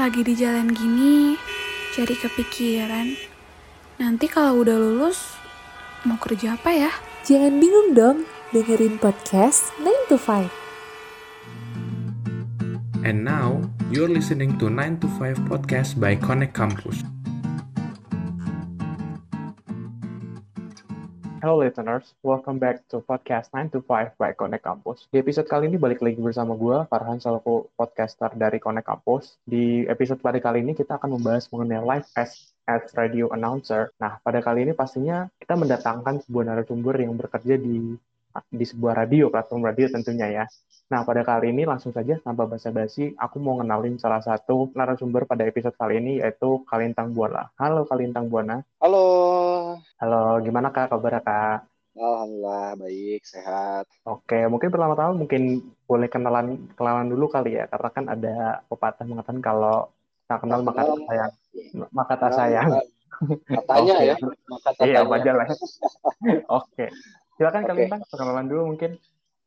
Lagi di jalan gini, jadi kepikiran. Nanti kalau udah lulus, mau kerja apa ya? Jangan bingung dong, dengerin podcast 9 to 5. And now, you're listening to 9 to 5 podcast by Connect Campus. Hello listeners, welcome back to podcast 9 to 5 by Connect Campus. Di episode kali ini balik lagi bersama gue, Farhan selaku podcaster dari Connect Campus. Di episode pada kali ini kita akan membahas mengenai live as as radio announcer. Nah, pada kali ini pastinya kita mendatangkan sebuah narasumber yang bekerja di di sebuah radio, platform radio tentunya ya. Nah, pada kali ini langsung saja tanpa basa-basi, aku mau kenalin salah satu narasumber pada episode kali ini yaitu Kalintang Buana. Halo Kalintang Buana. Halo. Halo, gimana Kak kabar Kak? Alhamdulillah baik, sehat. Oke, mungkin pertama-tama mungkin boleh kenalan kenalan dulu kali ya, karena kan ada pepatah mengatakan kalau tak kenal maka tak sayang, maka tak sayang. Katanya Oke. ya, maka Iya, katanya. wajar lah. Oke, silakan Oke. Kalintang perkenalan dulu mungkin.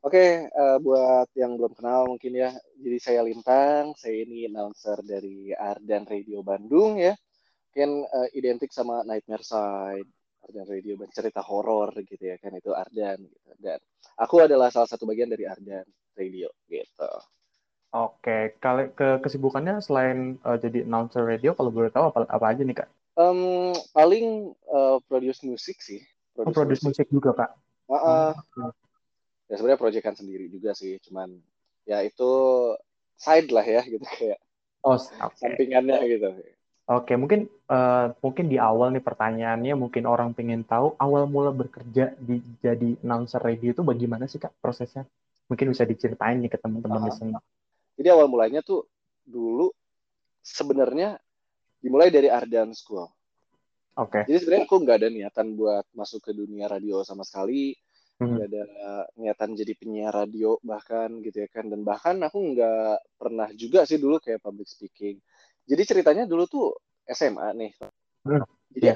Oke, eh, buat yang belum kenal mungkin ya, jadi saya Lintang, saya ini announcer dari Ardan Radio Bandung ya. Mungkin eh, identik sama Nightmare Side, Ardan Radio cerita horor gitu ya kan itu Ardan gitu. Dan aku adalah salah satu bagian dari Ardan Radio gitu. Oke, kali ke kesibukannya selain eh, jadi announcer radio, kalau boleh tahu apa, apa aja nih Kak? Em, paling eh, produce musik sih. Oh, produce musik juga Kak. Heeh. Hmm. ya sebenarnya proyekan sendiri juga sih cuman ya itu side lah ya gitu kayak Oh, oke. sampingannya gitu Oke, mungkin eh, mungkin di awal nih pertanyaannya mungkin orang pengen tahu awal mula bekerja di jadi announcer radio itu bagaimana sih Kak prosesnya? Mungkin bisa diceritain nih ke teman-teman Aha. listener. jadi awal mulanya tuh dulu sebenarnya dimulai dari Ardan School Oke. jadi sebenarnya aku nggak ada niatan buat masuk ke dunia radio sama sekali. Hmm. nggak ada niatan jadi penyiar radio bahkan gitu ya kan. Dan bahkan aku nggak pernah juga sih dulu kayak public speaking. Jadi ceritanya dulu tuh SMA nih. Hmm, jadi iya.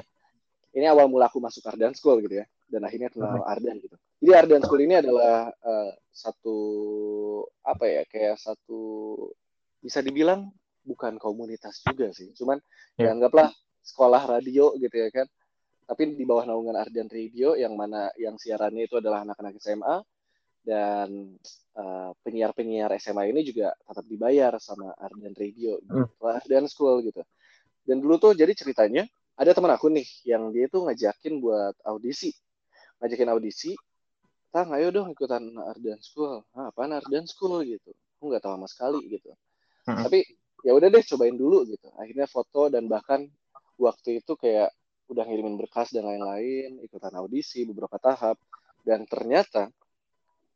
ini awal mula aku masuk Ardan School gitu ya. Dan akhirnya kenal Ardan gitu. Jadi Ardan School ini adalah eh, satu apa ya kayak satu bisa dibilang bukan komunitas juga sih. Cuman Iya. ya anggaplah sekolah radio gitu ya kan tapi di bawah naungan Ardan Radio yang mana yang siarannya itu adalah anak-anak SMA dan eh, penyiar-penyiar SMA ini juga tetap dibayar sama Ardan Radio gitu, Ardan School gitu. Dan dulu tuh jadi ceritanya ada teman aku nih yang dia tuh ngajakin buat audisi, ngajakin audisi, tang ayo dong ikutan Ardan School. Ah, apaan Ardan School gitu? Aku nggak tahu sama sekali gitu. Hmm. Tapi ya udah deh cobain dulu gitu. Akhirnya foto dan bahkan waktu itu kayak udah ngirimin berkas dan lain-lain, ikutan audisi beberapa tahap, dan ternyata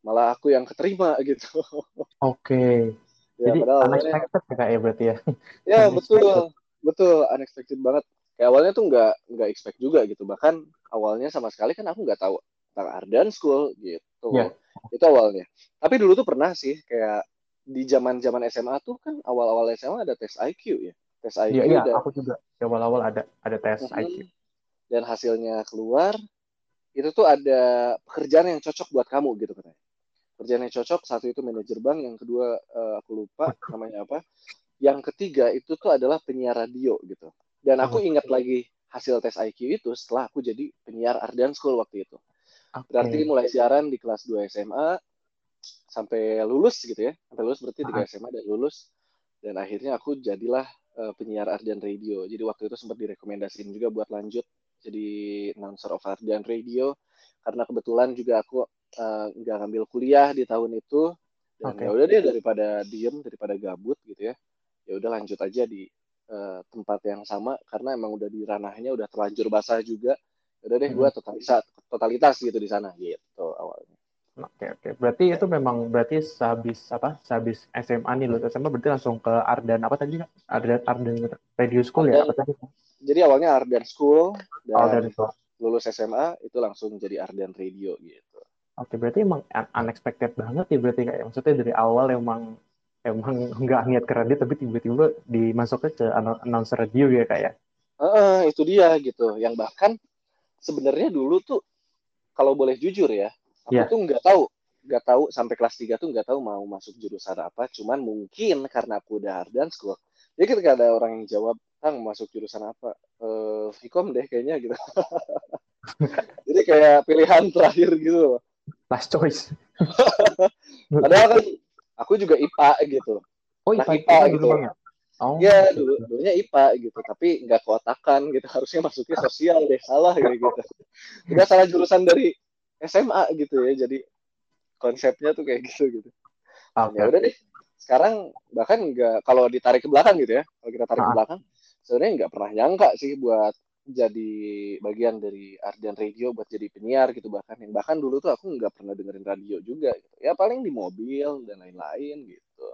malah aku yang keterima gitu. Oke. ya, Jadi padahal unexpected ya Kak ya berarti ya. ya betul, betul, unexpected banget. Kayak awalnya tuh nggak nggak expect juga gitu. Bahkan awalnya sama sekali kan aku nggak tahu tentang Ardan School gitu. Iya. Itu awalnya. Tapi dulu tuh pernah sih kayak di zaman-zaman SMA tuh kan awal-awal SMA ada tes IQ ya. Tes IQ Iya, iya, dan aku juga di awal-awal ada ada tes Mhm. IQ. dan hasilnya keluar itu tuh ada pekerjaan yang cocok buat kamu gitu katanya pekerjaan yang cocok satu itu manajer bank yang kedua eh, aku lupa namanya apa yang ketiga itu tuh adalah penyiar radio gitu dan aku Oh. ingat lagi hasil tes IQ itu setelah aku jadi penyiar Ardan School waktu itu Oke. berarti mulai siaran di kelas 2 SMA sampai lulus gitu ya sampai lulus berarti tiga SMA dan lulus dan akhirnya aku jadilah eh, penyiar Ardan Radio. Jadi waktu itu sempat direkomendasiin juga buat lanjut jadi announcer of Ardan Radio. Karena kebetulan juga aku eh, nggak ngambil kuliah di tahun itu. Dan Oke. ya udah deh daripada diem daripada gabut gitu ya ya udah lanjut aja di eh, tempat yang sama. Karena emang udah di ranahnya udah terlanjur basah juga. Ya udah deh gue totalitas totalitas gitu di sana gitu awalnya Oke, oke. Berarti itu memang berarti sehabis apa? Sehabis SMA nih lulus SMA berarti langsung ke Ardan apa tadi? Ardan Ardan Radio School ya? Apa tadi? jadi awalnya Ardan School dan Ardan itu. lulus SMA itu langsung jadi Ardan Radio gitu Oke, berarti emang un- unexpected banget ya berarti kayak maksudnya dari awal emang emang nggak niat ke radio tapi tiba-tiba dimasuknya ke anno- announcer radio ya kayak. Heeh, itu dia gitu yang bahkan sebenarnya dulu tuh kalau boleh jujur ya aku Iya. tuh nggak tahu nggak tahu sampai kelas 3 tuh nggak tahu mau masuk jurusan apa cuman mungkin karena aku udah Ardan School jadi ketika ada orang yang jawab Kang masuk jurusan apa eh Vkom deh kayaknya gitu jadi kayak pilihan terakhir gitu Last choice. padahal kan aku juga IPA gitu Oh, IPA, IPA IPA gitu. Bang ya? Oh, ya dulu dulunya IPA gitu tapi nggak kotakan gitu harusnya masuknya sosial deh salah kayak gitu udah salah jurusan dari SMA gitu ya jadi konsepnya tuh kayak gitu gitu Oke. ya udah deh sekarang bahkan nggak kalau ditarik ke belakang gitu ya kalau kita tarik ke Ah. belakang sebenarnya nggak pernah nyangka sih buat jadi bagian dari Ardian Radio buat jadi penyiar gitu bahkan yang bahkan dulu tuh aku nggak pernah dengerin radio juga gitu ya paling di mobil dan lain-lain gitu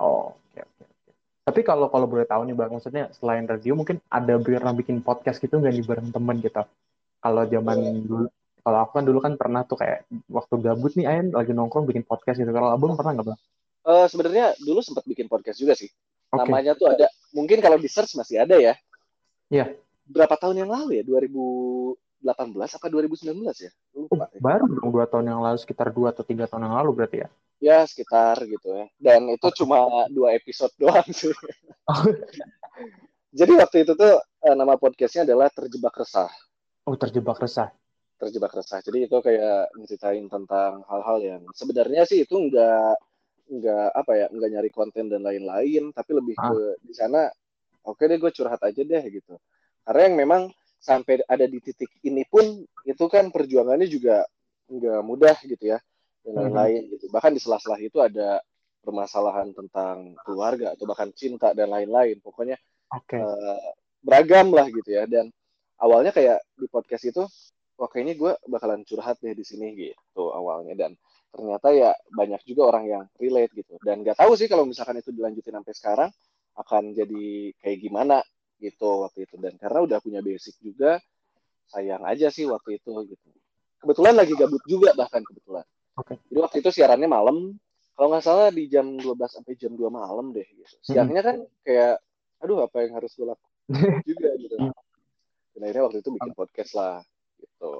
Oh, oke oke. oke. Tapi kalau kalau boleh tahu nih Bang, maksudnya selain radio mungkin ada pernah bikin podcast gitu nggak nih bareng temen gitu? Kalau zaman dulu, kalau aku kan dulu kan pernah tuh kayak waktu gabut nih Ayan lagi nongkrong bikin podcast gitu. Kalau Abang pernah nggak Bang? Eh sebenarnya dulu sempat bikin podcast juga sih Oke. namanya tuh ada mungkin kalau di search masih ada ya Iya. berapa tahun yang lalu ya 2018 apa 2019 ya Oh, lupa ya. baru dong dua tahun yang lalu, sekitar dua atau tiga tahun yang lalu berarti ya? ya sekitar gitu ya dan itu cuma dua episode doang sih Oh. jadi waktu itu tuh eh, nama podcastnya adalah terjebak resah Oh, terjebak resah. Terjebak resah jadi itu kayak ngeritain tentang hal-hal yang sebenarnya sih itu enggak enggak apa ya enggak nyari konten dan lain-lain tapi lebih Ah. ke di sana oke deh gue curhat aja deh gitu karena yang memang sampai ada di titik ini pun itu kan perjuangannya juga enggak mudah gitu ya dan Mhm. lain-lain gitu bahkan di sela-sela itu ada permasalahan tentang keluarga atau bahkan cinta dan lain-lain pokoknya Oke. eh, beragam lah gitu ya dan awalnya kayak di podcast itu wah kayaknya gue bakalan curhat deh di sini gitu awalnya. Dan ternyata ya banyak juga orang yang relate gitu. Dan nggak tahu sih kalau misalkan itu dilanjutin sampai sekarang akan jadi kayak gimana gitu waktu itu. Dan karena udah punya basic juga sayang aja sih waktu itu gitu. Kebetulan lagi gabut juga bahkan kebetulan. Oke. jadi waktu itu siarannya malam. Kalau nggak salah di jam 12 sampai jam 2 malam deh gitu. Siangnya kan kayak aduh apa yang harus gue lakukan juga gitu. Dan akhirnya waktu itu bikin podcast lah gitu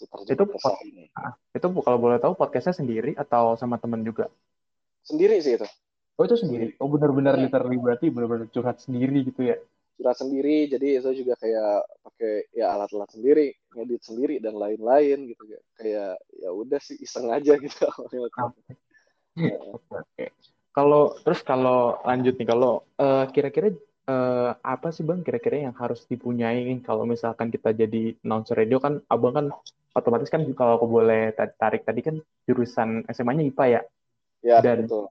terjebak Itu resah ini Ah, itu kalau boleh tahu podcastnya sendiri atau sama temen juga? sendiri sih itu Oh itu sendiri. Oh benar-benar Iya. literally berarti benar-benar curhat sendiri gitu ya? curhat sendiri jadi itu juga kayak pakai ya alat-alat sendiri ngedit sendiri dan lain-lain gitu kayak ya udah sih iseng aja gitu itu. Oke. Kalau terus kalau lanjut nih, kalau eh, kira-kira eh, apa sih Bang kira-kira yang harus dipunyai kalau misalkan kita jadi announcer radio kan Abang kan otomatis kan kalau aku boleh ta- tarik tadi kan jurusan SMA-nya IPA ya ya Dan- betul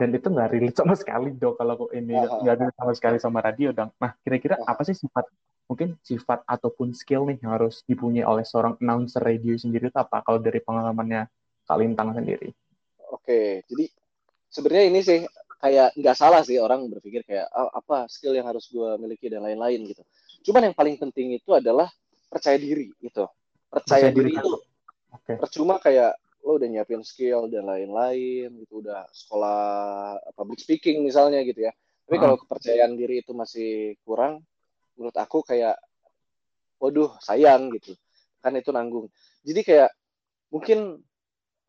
dan itu nggak relate sama sekali dong kalau aku ini nggak relate sama sekali sama radio dong. Nah kira-kira Aha. apa sih sifat mungkin sifat ataupun skill nih yang harus dipunyai oleh seorang announcer radio sendiri itu apa kalau dari pengalamannya Kak Lintang sendiri? Oke, jadi sebenarnya ini sih kayak nggak salah sih orang berpikir kayak "Ah, apa skill yang harus gue miliki dan lain-lain gitu. Cuman yang paling penting itu adalah percaya diri gitu. Percaya, Percaya diri. diri itu Oke. percuma kayak lo udah nyiapin skill dan lain-lain gitu, udah sekolah public speaking misalnya gitu ya. Tapi Ah. kalau kepercayaan diri itu masih kurang, menurut aku kayak, waduh sayang gitu. Kan itu nanggung. Jadi kayak mungkin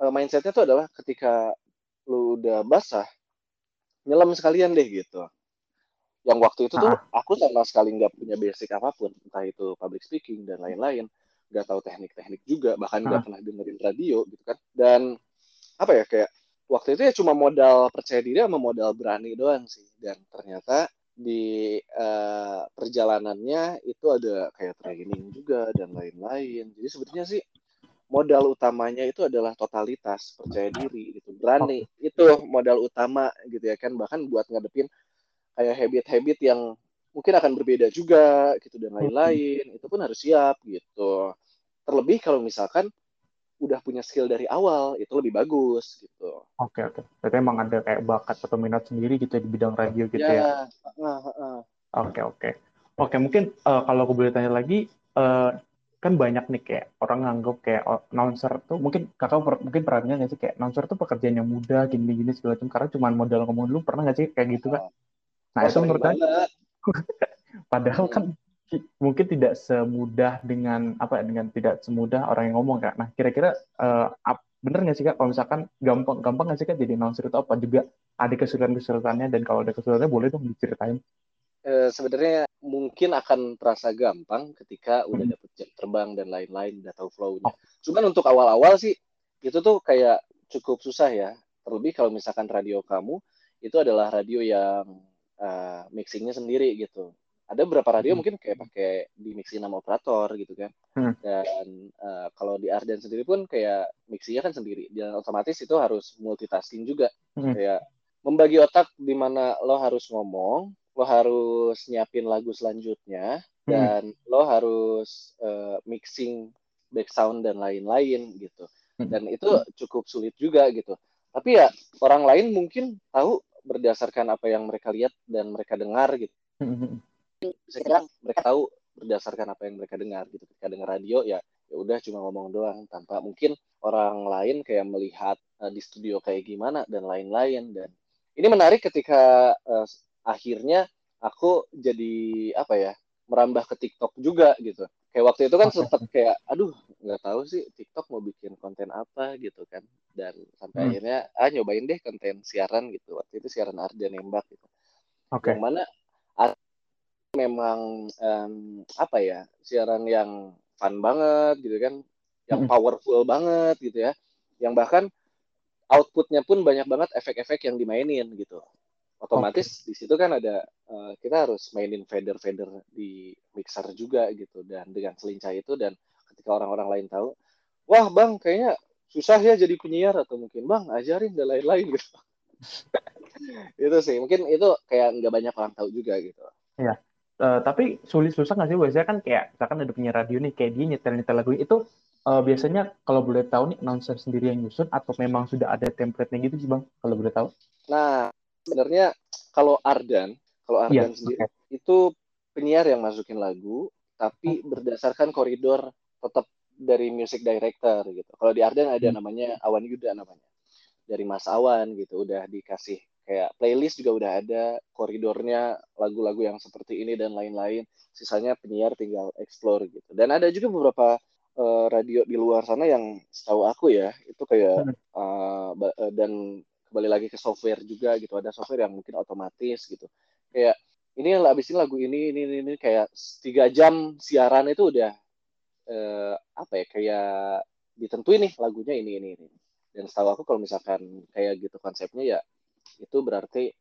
eh, mindsetnya tuh adalah ketika lu udah basah, nyelam sekalian deh gitu. Yang waktu itu tuh aku sama sekali nggak punya basic apa pun, entah itu public speaking dan lain-lain, nggak tahu teknik-teknik juga, bahkan nggak Ah. pernah dengerin radio gitu kan. Dan apa ya kayak waktu itu ya cuma modal percaya diri sama modal berani doang sih. Dan ternyata di eh, perjalanannya itu ada kayak training juga dan lain-lain. Jadi sebenarnya sih modal utamanya itu adalah totalitas, percaya diri gitu, berani. Itu modal utama gitu ya kan. Bahkan buat ngadepin kayak habit-habit yang mungkin akan berbeda juga gitu dan lain-lain. Itu pun harus siap gitu. Terlebih kalau misalkan udah punya skill dari awal, itu lebih bagus gitu. Oke oke. Berarti emang ada kayak bakat atau minat sendiri gitu di bidang radio gitu ya? ya. Oke oke. Oke mungkin eh, kalau aku boleh tanya lagi, eh, kan banyak nih kayak orang nganggap kayak oh, announcer tuh mungkin kakak per- mungkin pernah nggak sih kayak announcer tuh pekerjaan yang mudah gini-gini segala macam karena cuma modal ngomong dulu pernah nggak sih kayak gitu kan? Nah Oh, itu menurut saya padahal kan ki- mungkin tidak semudah dengan apa ya dengan tidak semudah orang yang ngomong kak. Nah kira-kira ap- bener nggak sih kak kalau misalkan gampang gampang nggak sih kak jadi announcer itu apa juga ada kesulitan-kesulitannya dan kalau ada kesulitannya boleh dong diceritain. Eh, sebenarnya mungkin akan terasa gampang ketika udah Hmm. dapet jam terbang dan lain-lain, udah tahu flow-nya. Oh. Cuman untuk awal-awal sih itu tuh kayak cukup susah ya. Terlebih kalau misalkan radio kamu itu adalah radio yang eh, mixingnya sendiri gitu. Ada beberapa radio Hmm. mungkin kayak pakai di mixing nama operator gitu kan. Hmm. Dan eh, kalau di Arden sendiri pun kayak mixingnya kan sendiri. Dan otomatis itu harus multitasking juga. Hmm. Kayak membagi otak di mana lo harus ngomong, lo harus nyiapin lagu selanjutnya, Hmm. dan lo harus eh, mixing back sound dan lain-lain gitu. Hmm. Dan itu cukup sulit juga gitu. Tapi ya orang lain mungkin tahu berdasarkan apa yang mereka lihat dan mereka dengar gitu. Hmm. Bisa bilang mereka tahu berdasarkan apa yang mereka dengar gitu. Ketika dengar radio ya ya udah cuma ngomong doang tanpa mungkin orang lain kayak melihat eh, di studio kayak gimana dan lain-lain dan ini menarik ketika eh, akhirnya aku jadi apa ya merambah ke TikTok juga gitu. Kayak waktu itu kan sempat kayak aduh nggak tahu sih TikTok mau bikin konten apa gitu kan dan sampai Hmm. akhirnya ah nyobain deh konten siaran gitu waktu itu siaran Arden nembak gitu Oke. yang mana memang em, apa ya siaran yang fun banget gitu kan yang Mm-mm. powerful banget gitu ya yang bahkan outputnya pun banyak banget efek-efek yang dimainin gitu otomatis di situ kan ada eh, kita harus mainin fader-fader di mixer juga gitu dan dengan selincah itu dan ketika orang-orang lain tahu wah bang kayaknya susah ya jadi penyiar atau mungkin bang ajarin dan lain-lain gitu. Itu sih mungkin itu kayak nggak banyak orang tahu juga gitu. Eh, tapi sulit susah nggak sih? Biasanya kan kayak misalkan ada penyiar radio nih kayak dia nyetel nyetel lagu itu eh, biasanya kalau boleh tahu nih announcer sendiri yang nyusun atau memang sudah ada template-nya gitu sih bang kalau boleh tahu? Nah, sebenarnya kalau Ardan, kalau Iya, Ardan sendiri itu penyiar yang masukin lagu, tapi berdasarkan koridor tetap dari music director gitu. Kalau di Ardan ada Hmm. namanya Awan Yuda namanya. Dari Mas Awan gitu, udah dikasih kayak playlist juga udah ada koridornya lagu-lagu yang seperti ini dan lain-lain. Sisanya penyiar tinggal explore gitu. Dan ada juga beberapa eh, radio di luar sana yang setahu aku ya, itu kayak Hmm. eh, dan kembali lagi ke software juga gitu. Ada software yang mungkin otomatis gitu. Kayak ini yang abis ini lagu ini ini ini, ini kayak tiga jam siaran itu udah eh, apa ya kayak ditentuin nih lagunya ini ini ini. Dan setahu aku kalau misalkan kayak gitu konsepnya ya itu berarti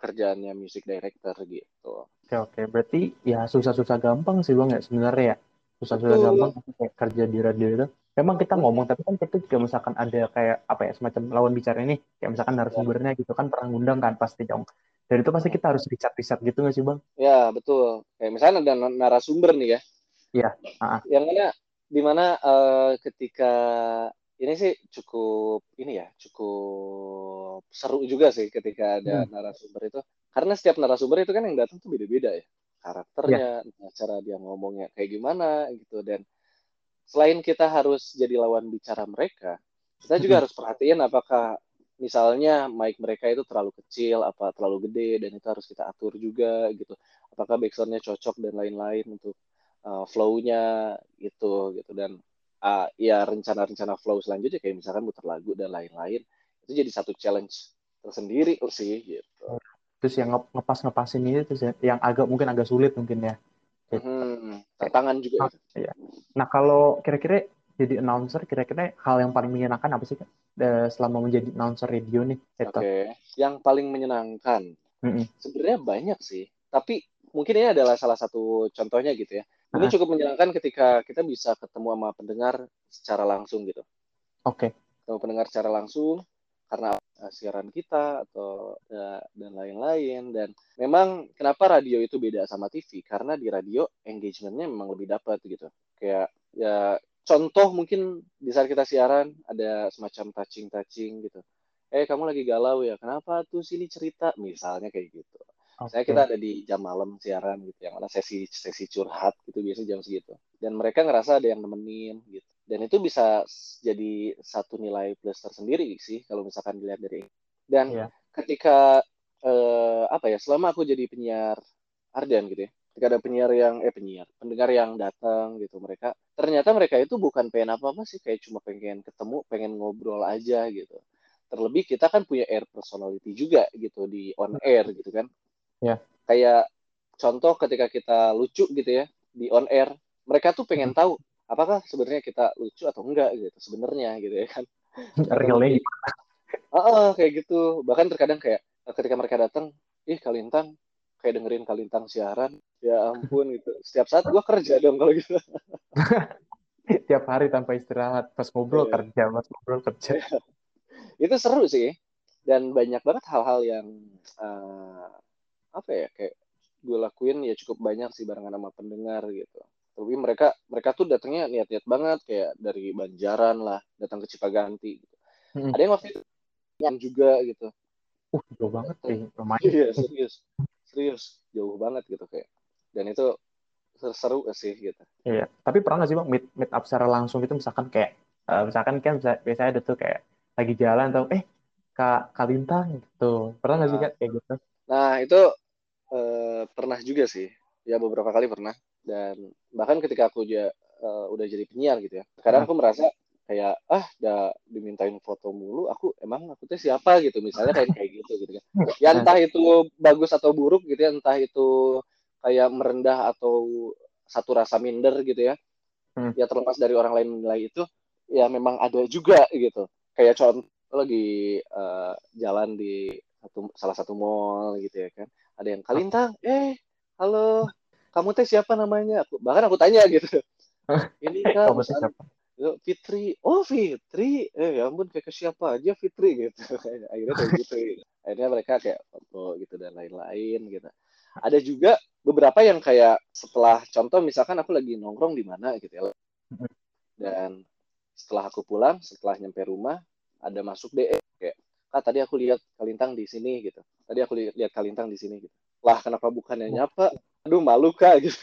kerjaannya music director gitu. Oke oke. Berarti ya susah-susah gampang sih bang ya sebenarnya ya. Susah-susah gampang kayak kerja di radio itu memang kita ngomong tapi kan kita juga misalkan ada kayak apa ya semacam lawan bicara ini kayak misalkan narasumbernya gitu kan pernah ngundang kan pasti dong. Dan itu pasti kita harus riset-riset gitu nggak sih bang? Ya betul. Kayak misalnya ada narasumber nih ya. Iya, yang mana di mana eh, ketika ini sih cukup ini ya cukup seru juga sih ketika ada Hmm. narasumber itu. Karena setiap narasumber itu kan yang datang tuh beda-beda ya. Karakternya Iya. cara dia ngomongnya kayak gimana gitu. Dan selain kita harus jadi lawan bicara mereka kita juga harus perhatiin apakah misalnya mic mereka itu terlalu kecil apa terlalu gede dan itu harus kita atur juga gitu. Apakah backsoundnya cocok dan lain-lain untuk uh, flow-nya gitu gitu. Dan uh, ya rencana-rencana flow selanjutnya kayak misalkan muter lagu dan lain-lain itu jadi satu challenge tersendiri sih gitu. terus yang nge- ngepas ngepasin ini terus ya, yang agak mungkin agak sulit mungkin ya Hmm, tantangan juga itu. nah kalau kira-kira jadi announcer kira-kira hal yang paling menyenangkan apa sih Kak? Eh, selama menjadi announcer radio nih Oke, gitu. yang paling menyenangkan Mm-mm. sebenarnya banyak sih, tapi mungkin ini adalah salah satu contohnya gitu ya. Ini cukup menyenangkan ketika kita bisa ketemu sama pendengar secara langsung gitu. oke ketemu pendengar secara langsung karena uh, siaran kita atau uh, dan lain-lain. Dan memang kenapa radio itu beda sama TV karena di radio engagementnya memang lebih dapat gitu. Kayak ya contoh mungkin di saat kita siaran ada semacam touching touching gitu. Eh kamu lagi galau ya? Kenapa tuh sini cerita? Misalnya kayak gitu. Saya Oke. kita ada di jam malam siaran gitu yang mana sesi sesi curhat gitu biasanya jam segitu. Dan mereka ngerasa ada yang nemenin gitu dan itu bisa jadi satu nilai plus tersendiri sih kalau misalkan dilihat dari dan Iya. ketika eh, apa ya selama aku jadi penyiar Ardan gitu ya ketika ada penyiar yang eh penyiar pendengar yang datang gitu mereka ternyata mereka itu bukan pengen apa apa sih kayak cuma pengen ketemu pengen ngobrol aja gitu. Terlebih kita kan punya air personality juga gitu di on air gitu kan. Ya. kayak contoh ketika kita lucu gitu ya di on air mereka tuh pengen tahu apakah sebenarnya kita lucu atau enggak gitu sebenarnya gitu ya kan realnya gimana? Ah, kayak gitu. Bahkan terkadang kayak ketika mereka datang, ih Kalintang kayak dengerin Kalintang siaran. Ya ampun gitu. Setiap saat gua kerja dong kalau gitu. tiap hari tanpa istirahat pas ngobrol Iya. kerja pas ngobrol kerja Itu seru sih. Dan banyak banget hal-hal yang eh, apa ya kayak gue lakuin ya cukup banyak sih barengan sama pendengar gitu. Tapi mereka mereka tuh datangnya niat-niat banget kayak dari Banjaran lah, datang ke Cipaganti. Gitu. Mm-mm. Ada yang waktu itu yang juga gitu. uh jauh banget sih lumayan Iya serius, serius jauh banget gitu kayak. Dan itu ser- seru sih gitu. iya tapi pernah nggak sih bang meet meet up secara langsung gitu misalkan kayak eh, misalkan kan biasanya ada tuh kayak lagi jalan atau eh kak Kalintang gitu pernah nggak sih kak kayak gitu Nah itu eh, pernah juga sih, ya beberapa kali pernah. Dan bahkan ketika aku ja- eh, udah jadi penyiar gitu ya, kadang aku merasa kayak ah udah dimintain foto mulu, aku emang aku tuh siapa gitu, misalnya kayak kayak gitu gitu kan. Ya entah itu bagus atau buruk gitu ya, entah itu kayak merendah atau satu rasa minder gitu ya. Hmm. Ya terlepas dari orang lain menilai itu, ya memang ada juga gitu. Kayak contoh lagi eh, jalan di satu salah satu mall gitu ya kan ada yang kalintang eh halo kamu teh siapa namanya? Aku bahkan aku tanya gitu. Ini kan siapa? Fitri. Oh Fitri. Eh ya ampun kayak ke siapa aja Fitri gitu. Akhirnya kayak gitu. Akhirnya mereka kayak foto gitu dan lain-lain gitu. Ada juga beberapa yang kayak setelah contoh misalkan aku lagi nongkrong di mana gitu ya. Dan setelah aku pulang setelah nyampe rumah ada masuk DM kayak kak tadi aku lihat Kalintang di sini gitu. Tadi aku li- lihat Kalintang di sini gitu. Lah kenapa bukannya nyapa aduh malu kak gitu.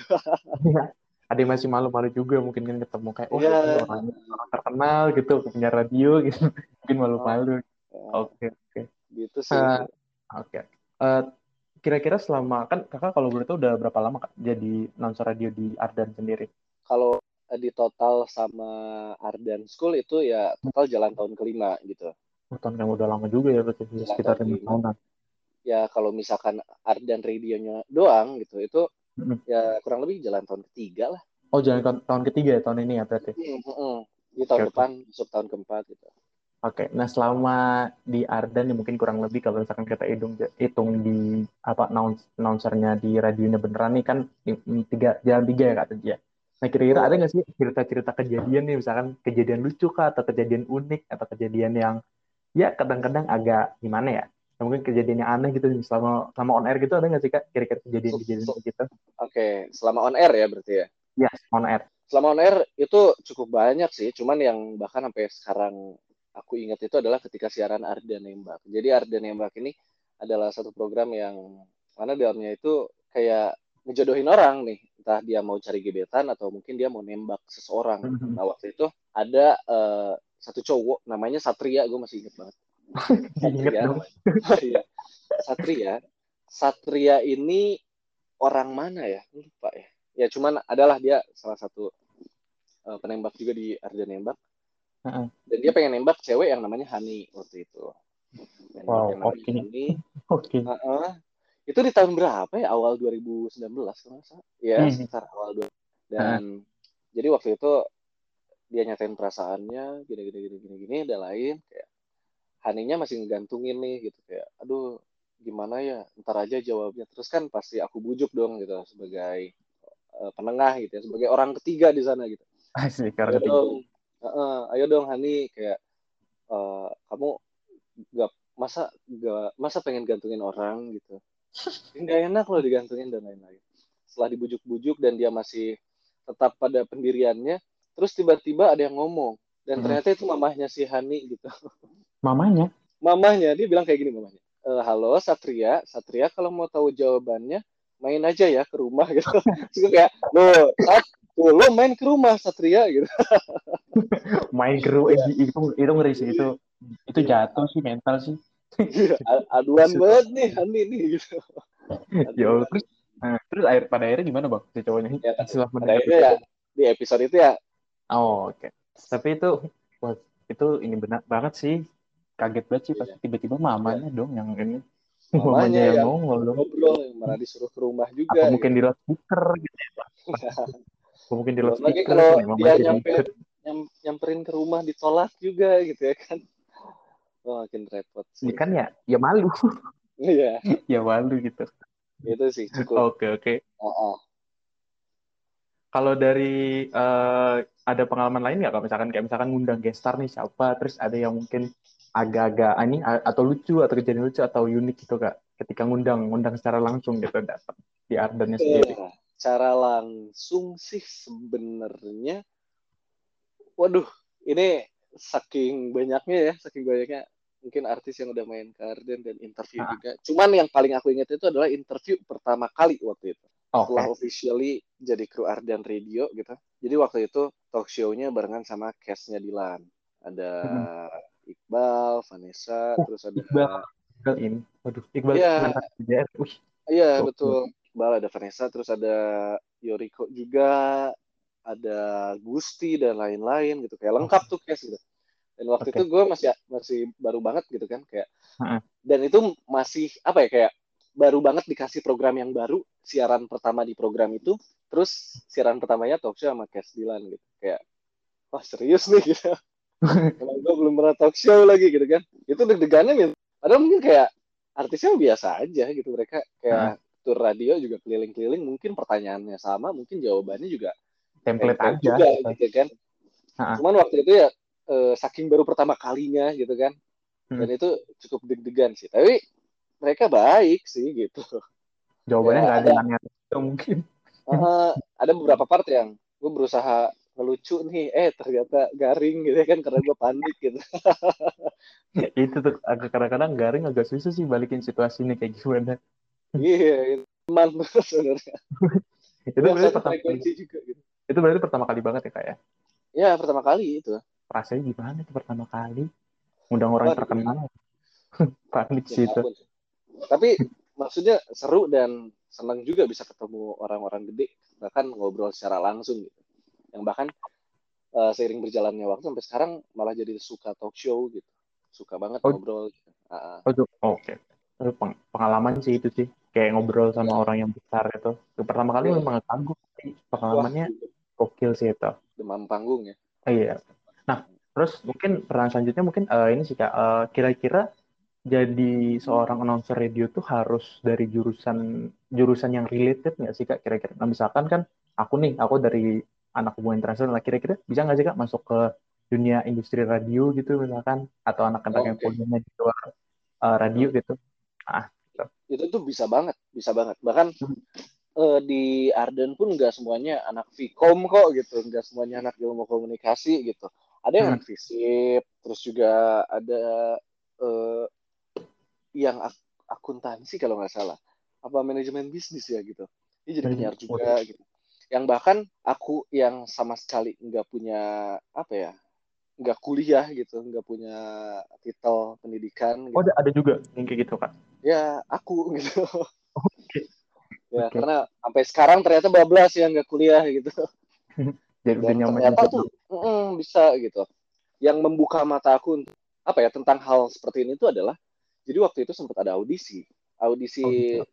Ada yang masih malu-malu juga mungkin kan ketemu kayak oh Iya. ini orang, orang terkenal gitu punya radio gitu. Mungkin malu-malu oke oke. Gitu sih. Eh, oke. Eh, kira-kira selama kan kakak kalau boleh tahu udah berapa lama kak jadi announcer radio di Ardan sendiri? Kalau eh, di total sama Ardan School itu ya total jalan tahun kelima gitu. Oh, tahun yang udah lama juga ya berarti Jalan sekitar lima tahunan ya kalau misalkan Ardan radionya doang gitu itu ya kurang lebih jalan tahun ketiga lah oh jangan tahun, tahun ketiga ya tahun ini ya berarti Mm-mm. di tahun oke. depan masuk tahun keempat gitu Oke, nah selama di Ardan ya mungkin kurang lebih kalau misalkan kita hitung hitung di apa announce- announcernya di radionya beneran nih kan tiga jalan tiga ya kak tadi ya. Nah kira-kira ada nggak sih cerita-cerita kejadian nih misalkan kejadian lucu kah atau kejadian unik atau kejadian yang ya kadang-kadang agak gimana ya? Ya, mungkin kejadian yang aneh gitu selama selama on air gitu ada nggak sih kak kira-kira kejadian-kejadian gitu? oke selama on air ya berarti ya Ya on air. selama on air itu cukup banyak sih cuman yang bahkan sampai sekarang aku ingat itu adalah ketika siaran Arda Nembak jadi Arda Nembak ini adalah satu program yang mana dalamnya itu kayak ngejodohin orang nih entah dia mau cari gebetan atau mungkin dia mau nembak seseorang Mhm. nah waktu itu ada eh, satu cowok namanya Satria gue masih inget banget Ingat dong. Iya. Satria Satria ini orang mana ya lupa ya ya cuman adalah dia salah satu eh, penembak juga di Arda Nembak Heeh. dan dia pengen nembak cewek yang namanya Hani waktu itu Wow, namanya oke. Hani. Oke. Heeh. itu di tahun berapa ya awal 2019 kalau nggak salah ya Hmm. sekitar awal dua dan jadi waktu itu dia nyatain perasaannya gini gini gini gini gini dan lain kayak Haninya masih ngegantungin nih gitu. Kayak aduh gimana ya? Ntar aja jawabnya. Terus kan pasti aku bujuk dong gitu sebagai eh, penengah gitu ya sebagai orang ketiga di sana gitu. Asik ayo karena dong Heeh, ayo dong Hani. Kayak eh, kamu gak masa gak masa pengen gantungin orang gitu? Nggak enak loh digantungin dan lain-lain. Setelah dibujuk-bujuk dan dia masih tetap pada pendiriannya terus tiba-tiba ada yang ngomong. Dan ternyata itu mamahnya si Hani gitu mamanya. mamahnya dia bilang kayak gini mamahnya "Eh, halo Satria. Satria kalau mau tahu jawabannya main aja ya ke rumah gitu. Terus kayak lo Sat, tuh, lo main ke rumah Satria gitu. Main keru eh, itu itu ngeri sih itu itu jatuh sih mental sih. Iya, aduan banget nih Hani nih gitu. Ya terus nah, terus air pada akhirnya gimana bang si cowoknya? Ya, setelah pada akhirnya ya di episode itu ya. Oh oke. Tapi itu wah, itu ini benar banget sih kaget banget sih pas Iya. tiba-tiba mamanya dong yang ini. Mamanya Mamanya yang yang nongol dong. ngobrol yang mana disuruh ke rumah juga Apa mungkin gitu. di loudspeaker gitu ya, Pak. Apa mungkin di loudspeaker kalau kan ya, dia jadi nyampe ikut. nyam- nyamperin ke rumah ditolak juga gitu ya kan Wah, makin repot Ya sih kan ya, ya malu. iya ya malu gitu. itu sih cukup Oke, oke. Oh, oh. Kalau dari eh, ada pengalaman lain nggak? Misalkan kayak misalkan ngundang guest star nih siapa, terus ada yang mungkin agak-agak ini atau lucu atau kejadian lucu atau unik gitu kak, ketika ngundang ngundang secara langsung gitu datang di Ardennya sendiri. Eh, cara langsung sih sebenarnya waduh ini saking banyaknya ya saking banyaknya mungkin artis yang udah main ke Arden dan interview Ah. juga cuman yang paling aku ingat itu adalah interview pertama kali waktu itu Oke. setelah officially jadi kru Ardan Radio gitu. Jadi waktu itu talk show-nya barengan sama cast-nya Dilan. Ada Iqbal, Vanessa, Oh, terus ada Iqbal. Iqbal ini, waduh, Iqbal Iya. PJR. Wih, Iya, Oke. betul. Iqbal ada Vanessa, terus ada Yoriko juga, ada Gusti dan lain-lain gitu. Kayak lengkap tuh cast gitu. Dan waktu Oke. itu gue masih masih baru banget gitu kan kayak Heeh. dan itu masih apa ya kayak baru banget dikasih program yang baru siaran pertama di program itu terus siaran pertamanya talk show sama Cash Dilan gitu kayak wah serius nih gitu kalau gue belum pernah talk show lagi gitu kan itu deg-degannya min padahal mungkin kayak artisnya biasa aja gitu mereka kayak tur radio juga keliling-keliling mungkin pertanyaannya sama mungkin jawabannya juga template aja. juga gitu kan Ha-ha. cuman waktu itu ya eh, saking baru pertama kalinya gitu kan dan Hmm. itu cukup deg-degan sih tapi mereka baik sih gitu Jawabannya Ya, nggak ada ada. yang mungkin. Eh, ada beberapa part yang gue berusaha ngelucu nih eh ternyata garing gitu ya kan karena gue panik gitu itu tuh agak kadang-kadang garing agak susah sih balikin situasinya kayak gimana. iya itu teman sebenarnya Itu berarti pertama juga gitu itu berarti pertama kali banget ya kak ya. ya pertama kali itu Rasanya gimana itu pertama kali? Undang orang Waduh. terkenal. Panik Ya sih itu. tapi maksudnya seru dan senang juga bisa ketemu orang-orang gede bahkan ngobrol secara langsung gitu yang bahkan eh, seiring berjalannya waktu sampai sekarang malah jadi suka talk show gitu suka banget Oh. ngobrol gitu. Ah. Oh, Oke. Peng- Pengalaman sih itu sih. Kayak ngobrol sama orang yang besar itu. Pertama kali Iya. memang kagum Pengalamannya gokil sih itu. demam panggung ya Iya. Nah, terus mungkin pertanyaan selanjutnya mungkin eh, ini sih Kak, Eh, kira-kira jadi seorang announcer radio tuh harus dari jurusan jurusan yang related nggak sih Kak kira-kira? Nah, misalkan kan aku nih, aku dari anak hubungan internasional, lah kira-kira bisa nggak sih Kak masuk ke dunia industri radio gitu misalkan atau anak-anak yang Oke. kuliahnya di luar eh, radio gitu? itu tuh bisa banget, bisa banget. Bahkan Hmm. eh, di Arden pun nggak semuanya anak Vkom kok gitu, nggak semuanya anak ilmu komunikasi gitu. Ada yang Hmm. anak fisip, terus juga ada eh, yang ak- akuntansi kalau nggak salah, apa manajemen bisnis ya gitu. Dia jadi penyiar juga gitu. Yang bahkan aku yang sama sekali nggak punya apa ya, nggak kuliah gitu, nggak punya titel pendidikan. Oh, Gitu ada, ada juga yang kayak gitu Kak. ya aku gitu Oke. ya Oke. karena sampai sekarang ternyata bablas ya nggak kuliah gitu Jadi dan ternyata tuh mm, bisa gitu yang membuka mata aku untuk apa ya tentang hal seperti ini tuh adalah jadi waktu itu sempat ada audisi audisi Oh, gitu.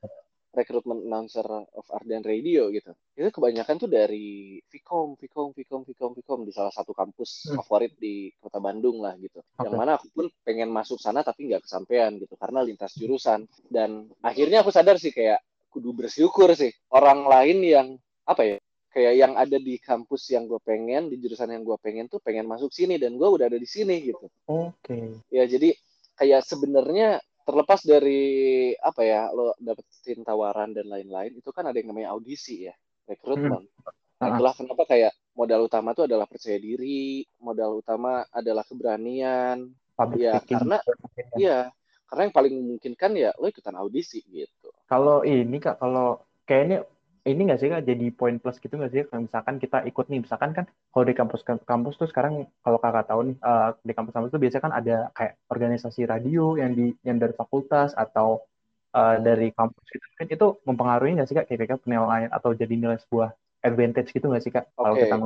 Rekrutmen announcer of Arden Radio gitu itu kebanyakan tuh dari Vkom Vkom Vkom Vkom Vkom di salah satu kampus Hmm. favorit di kota Bandung lah gitu yang Oke. mana aku pun pengen masuk sana tapi nggak kesampaian gitu karena lintas jurusan dan akhirnya aku sadar sih kayak kudu bersyukur sih orang lain yang apa ya kayak yang ada di kampus yang gue pengen di jurusan yang gue pengen tuh pengen masuk sini dan gue udah ada di sini gitu Oke. ya jadi kayak sebenarnya terlepas dari apa ya lo dapetin tawaran dan lain-lain itu kan ada yang namanya audisi ya rekrutmen nah, Ah. itulah kenapa kayak modal utama itu adalah percaya diri modal utama adalah keberanian Public Iya, speaking. karena- iya karena yang paling memungkinkan ya lo ikutan audisi gitu Kalau ini kak, kalau kayaknya ini nggak sih kak jadi poin plus gitu nggak sih? Kalau misalkan kita ikut nih, misalkan kan kalau di kampus kampus tuh sekarang kalau kakak tahu nih eh, di kampus-kampus tuh biasanya kan ada kayak organisasi radio yang di yang dari fakultas atau eh, dari kampus gitu kan itu mempengaruhi nggak sih kak kira-kira penilaian atau jadi nilai sebuah advantage gitu nggak sih kak kalau Oke, kita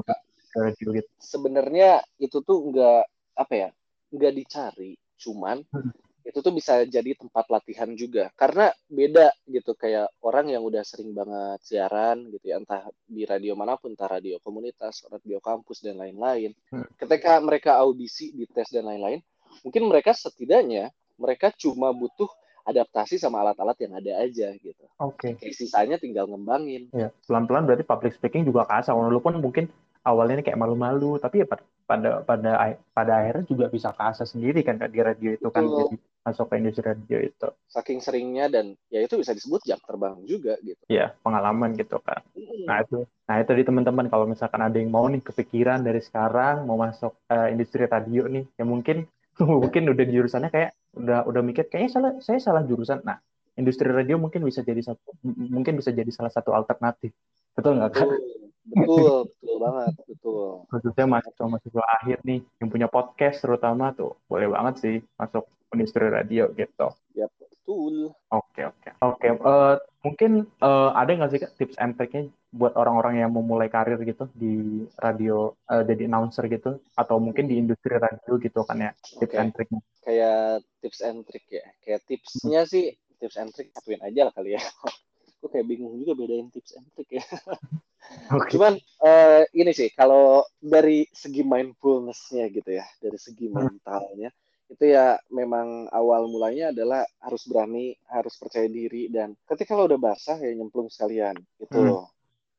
ke radio gitu? sebenarnya itu tuh nggak apa ya nggak dicari Cuman Hmm. Itu tuh bisa jadi tempat latihan juga karena beda gitu kayak orang yang udah sering banget siaran gitu ya entah di radio mana pun entah radio komunitas radio kampus dan lain-lain Hmm. ketika mereka audisi dites dan lain-lain mungkin mereka setidaknya mereka cuma butuh adaptasi sama alat-alat yang ada aja gitu Oke. kayak sisanya tinggal ngembangin Ya, pelan-pelan berarti public speaking juga kasar. Walaupun mungkin awalnya ini kayak malu-malu, tapi ya pada pada pada akhirnya juga bisa kasar sendiri kan di radio itu kan jadi masuk ke industri radio itu. saking seringnya dan ya itu bisa disebut jam terbang juga gitu Ya, pengalaman gitu kan. Hmm. Nah, itu nah itu di teman-teman kalau misalkan ada yang mau nih kepikiran dari sekarang mau masuk eh, industri radio nih, ya mungkin mungkin udah di jurusannya kayak udah udah mikir kayaknya salah saya salah jurusan. Nah, industri radio mungkin bisa jadi satu mungkin bisa jadi salah satu alternatif. Betul nggak Kak? betul betul betul banget betul khususnya mahasiswa-mahasiswa akhir nih yang punya podcast terutama tuh boleh banget sih masuk industri radio gitu. ya betul Oke oke oke. Eh, mungkin eh, ada nggak sih Kak, tips and triknya buat orang-orang yang mau mulai karir gitu di radio eh, jadi announcer gitu atau mungkin di industri radio gitu kan ya tips and triknya. kayak tips and trick ya. Kayak tipsnya sih tips and trick satuin aja lah kali ya. Gue kayak bingung juga bedain tips and trick ya. Oke. Cuman eh, ini sih kalau dari segi mindfulness-nya gitu ya, dari segi Hmm. mentalnya itu ya memang awal mulanya adalah harus berani, harus percaya diri dan ketika lo udah basah ya nyemplung sekalian gitu. Hmm.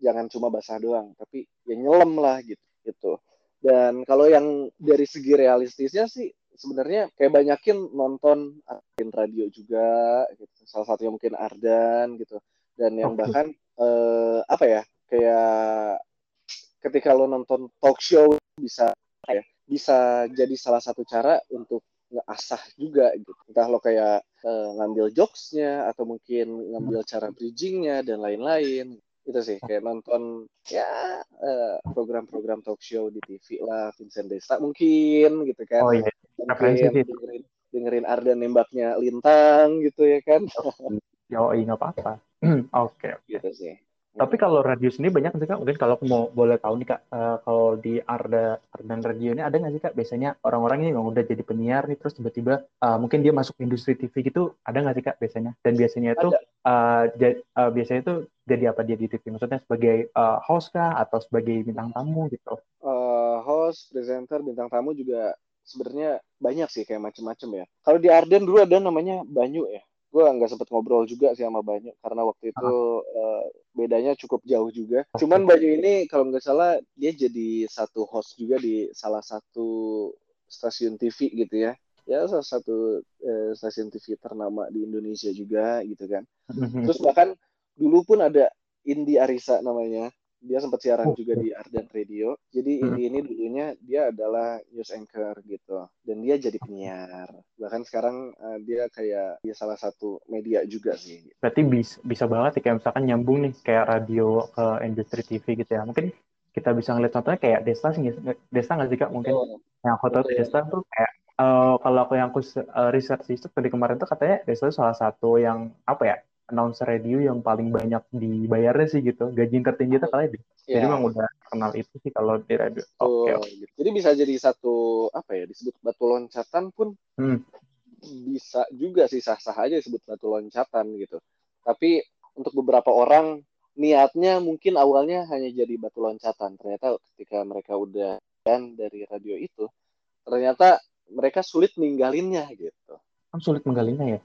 Jangan cuma basah doang, tapi ya nyelam lah gitu. gitu. Dan kalau yang dari segi realistisnya sih sebenarnya kayak banyakin nonton Arden radio juga gitu. Salah satunya mungkin Ardan gitu. Dan yang bahkan eh, apa ya? Kayak ketika lo nonton talk show bisa ya? Bisa jadi salah satu cara untuk ngeasah juga gitu. Entah lo kayak eh, ngambil jokesnya atau mungkin ngambil cara bridgingnya dan lain-lain. Itu sih kayak nonton ya eh, program-program talk show di TV lah, Vincent Desta mungkin gitu kan. Oh iya. Mungkin dengerin, dengerin Ardan nembaknya lintang gitu ya kan. Iya nggak apa-apa. Oke. Gitu sih. Tapi kalau radio sendiri banyak sih kak? Mungkin kalau aku mau boleh tahu nih kak, eh, kalau di Arda Ardan Radio ini ada nggak sih kak? Biasanya orang-orang ini yang udah jadi penyiar nih, terus tiba-tiba eh, mungkin dia masuk industri TV gitu, ada nggak sih kak biasanya? Dan biasanya itu ja- eh, biasanya itu jadi apa dia di TV? Maksudnya sebagai eh, host kah atau sebagai bintang tamu gitu? Eh, host, presenter, bintang tamu juga sebenarnya banyak sih kayak macem-macem ya. Kalau di Arden dulu ada namanya Banyu ya. Gue nggak sempet ngobrol juga sih sama Banyu karena waktu itu eh, bedanya cukup jauh juga. Cuman Banyu ini kalau nggak salah dia jadi satu host juga di salah satu stasiun TV gitu ya. Ya salah satu eh, stasiun TV ternama di Indonesia juga gitu kan. Terus bahkan dulu pun ada Indi Arisa namanya. Dia sempat siaran Oh, juga di Ardan Radio. Jadi Hmm. Ini dulunya dia adalah news anchor gitu. Dan dia jadi penyiar. Bahkan sekarang eh, dia kayak dia salah satu media juga sih. Berarti bisa, bisa banget ya kayak misalkan nyambung nih kayak radio ke industri TV gitu ya. Mungkin kita bisa ngeliat contohnya kayak Desta sih, Desta nggak sih kak? Mungkin Betul. yang aku tahu Betul. Desta tuh kayak eh, kalau aku yang aku eh, research itu tadi kemarin tuh katanya Desta salah satu yang apa ya announcer radio yang paling banyak dibayarnya sih gitu gaji tertinggi itu kalian deh jadi Ya, emang udah kenal itu sih kalau di radio oke betul. gitu. Jadi bisa jadi satu apa ya disebut batu loncatan pun Hmm. bisa juga sih sah-sah aja disebut batu loncatan gitu. Tapi untuk beberapa orang niatnya mungkin awalnya hanya jadi batu loncatan. Ternyata ketika mereka udah dan dari radio itu, ternyata mereka sulit ninggalinnya gitu. kan sulit menggalinya ya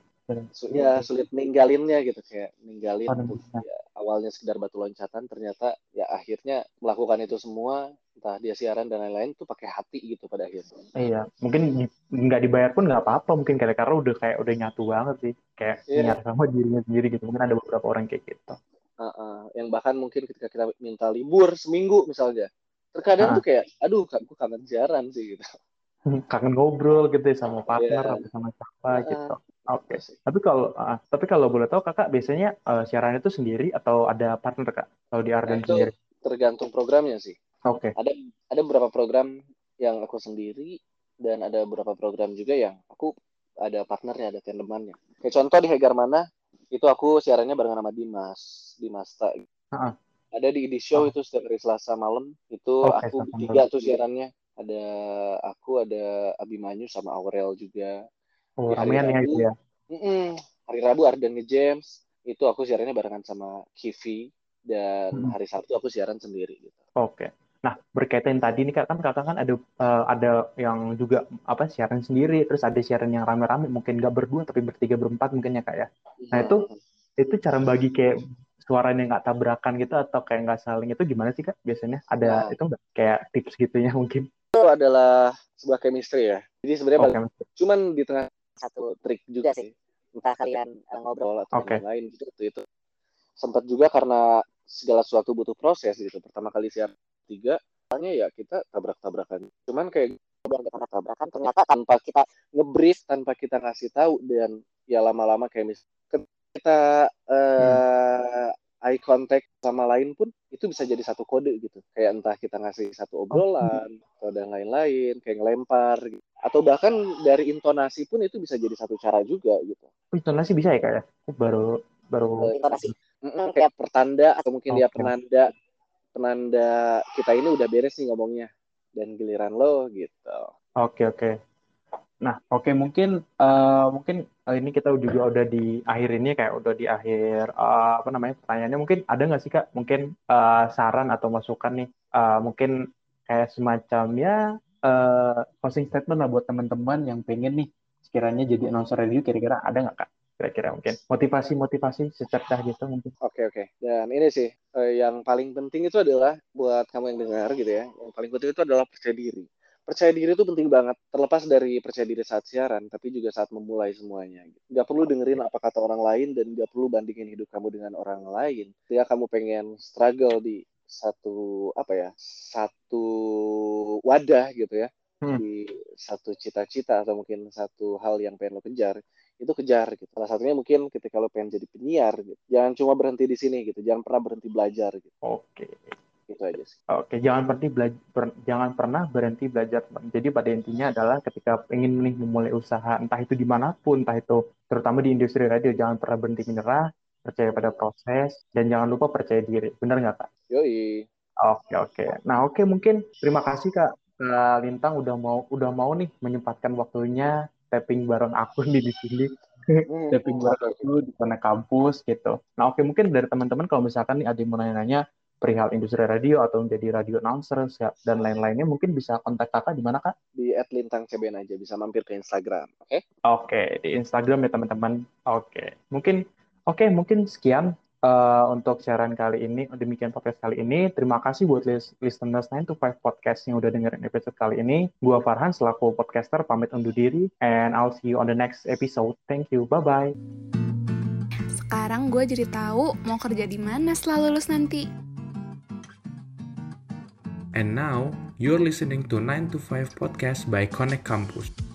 Ya sulit ninggalinnya gitu kayak ninggalin ya, awalnya sekedar batu loncatan ternyata ya akhirnya melakukan itu semua entah dia siaran dan lain-lain tuh pakai hati gitu pada akhirnya. iya mungkin nggak dibayar pun nggak apa-apa mungkin karena karena udah kayak udah nyatu banget sih kayak Iya. nyatu sama dirinya sendiri gitu mungkin ada beberapa orang kayak gitu Uh-uh. yang bahkan mungkin ketika kita minta libur seminggu misalnya terkadang Ah. tuh kayak aduh gue kangen siaran sih gitu kangen ngobrol gitu ya sama partner Iya. atau sama siapa Ah. gitu oke sih. tapi kalau ah, tapi kalau boleh tahu kakak biasanya eh, siaran itu sendiri atau ada partner kak kalau di Arden Nah, sendiri tergantung programnya sih oke ada ada beberapa program yang aku sendiri dan ada beberapa program juga yang aku ada partnernya ada tandemannya kayak contoh di Hegar mana itu aku siarannya barengan sama Dimas Dimas Tak Ah. ada di Idi Show Ah. itu setiap hari Selasa malam itu Oke, aku malam. tuh siarannya ada aku ada Abimanyu sama Aurel juga Oh, ramean ya itu ya. Mm-mm. Hari Rabu Ardan nge-James itu aku siarannya barengan sama Kivi dan Hmm. hari Sabtu aku siaran sendiri gitu. Oke. Nah, berkaitan tadi nih Kak, kan Kakak kan ada eh, ada yang juga apa siaran sendiri, terus ada siaran yang rame-rame, mungkin nggak berdua tapi bertiga berempat mungkin ya Kak ya. Nah, itu itu cara bagi kayak suaranya nggak tabrakan gitu atau kayak nggak saling itu gimana sih Kak biasanya? Ada Nah. itu nggak kayak tips gitunya mungkin? itu adalah sebuah chemistry ya. Jadi sebenarnya balik- cuman di tengah satu trik juga sih. Entah kalian uh, ngobrol atau Oke. yang lain gitu itu, itu. Sempat juga karena segala sesuatu butuh proses gitu. Pertama kali siaran tiga, awalnya ya kita tabrak-tabrakan. Cuman kayak yang kita tabrakan ternyata tanpa kita ngebrief, tanpa kita ngasih tahu dan ya lama-lama kayak mis kita eh eye contact sama lain pun itu bisa jadi satu kode gitu. Kayak entah kita ngasih satu obrolan atau dan lain-lain, kayak ngelempar gitu. Atau bahkan dari intonasi pun itu bisa jadi satu cara juga gitu. Oh, Intonasi bisa ya Kak ya? Baru baru intonasi. Mm-mm, kayak pertanda atau mungkin dia Oke. penanda penanda kita ini udah beres nih ngomongnya dan giliran lo gitu. Oke oke. Nah oke mungkin eh, mungkin eh, ini kita juga udah di akhir ini kayak udah di akhir eh, apa namanya pertanyaannya mungkin ada nggak sih kak mungkin eh, saran atau masukan nih Eh, mungkin kayak semacam ya eh, closing statement lah buat teman-teman yang pengen nih sekiranya jadi announcer radio kira-kira ada nggak kak kira-kira mungkin motivasi motivasi secercah gitu mungkin Oke oke. Dan ini sih eh, yang paling penting itu adalah buat kamu yang dengar gitu ya. Yang paling penting itu adalah percaya diri. Percaya diri itu penting banget. Terlepas dari percaya diri saat siaran, tapi juga saat memulai semuanya. Gak perlu dengerin apa kata orang lain dan gak perlu bandingin hidup kamu dengan orang lain. Ketika kamu pengen struggle di satu apa ya, satu wadah gitu ya, Hmm. di satu cita-cita atau mungkin satu hal yang pengen lo kejar, itu kejar gitu. Salah satunya mungkin ketika lo pengen jadi penyiar gitu. Jangan cuma berhenti di sini gitu. Jangan pernah berhenti belajar gitu. oke Itu aja sih. Oke, jangan berhenti belajar, jangan pernah berhenti belajar. Jadi pada intinya adalah ketika ingin nih memulai usaha, entah itu di mana pun, entah itu terutama di industri radio, jangan pernah berhenti menyerah, percaya pada proses, dan jangan lupa percaya diri. Benar nggak kak? Yoi. Oke oke. Nah oke mungkin terima kasih kak Kak Lintang udah mau udah mau nih menyempatkan waktunya tapping bareng aku nih di sini. Hmm. tapping bareng aku di sana kampus gitu. Nah oke mungkin dari teman-teman kalau misalkan nih ada yang mau nanya-nanya perihal industri radio atau menjadi radio announcer siap- dan lain-lainnya mungkin bisa kontak kakak di mana kak? Di @lintang CBN aja bisa mampir ke Instagram. Oke? Oke di Instagram ya teman-teman. Oke mungkin oke mungkin sekian eh, untuk siaran kali ini demikian podcast kali ini. Terima kasih buat lis- listeners 9 to 5 podcast yang udah dengerin episode kali ini. Gua Farhan selaku podcaster pamit undur diri and I'll see you on the next episode. Thank you. Bye bye. Sekarang gue jadi tahu mau kerja di mana setelah lulus nanti. And now, you're listening to 9 to 5 podcast by Connect Campus.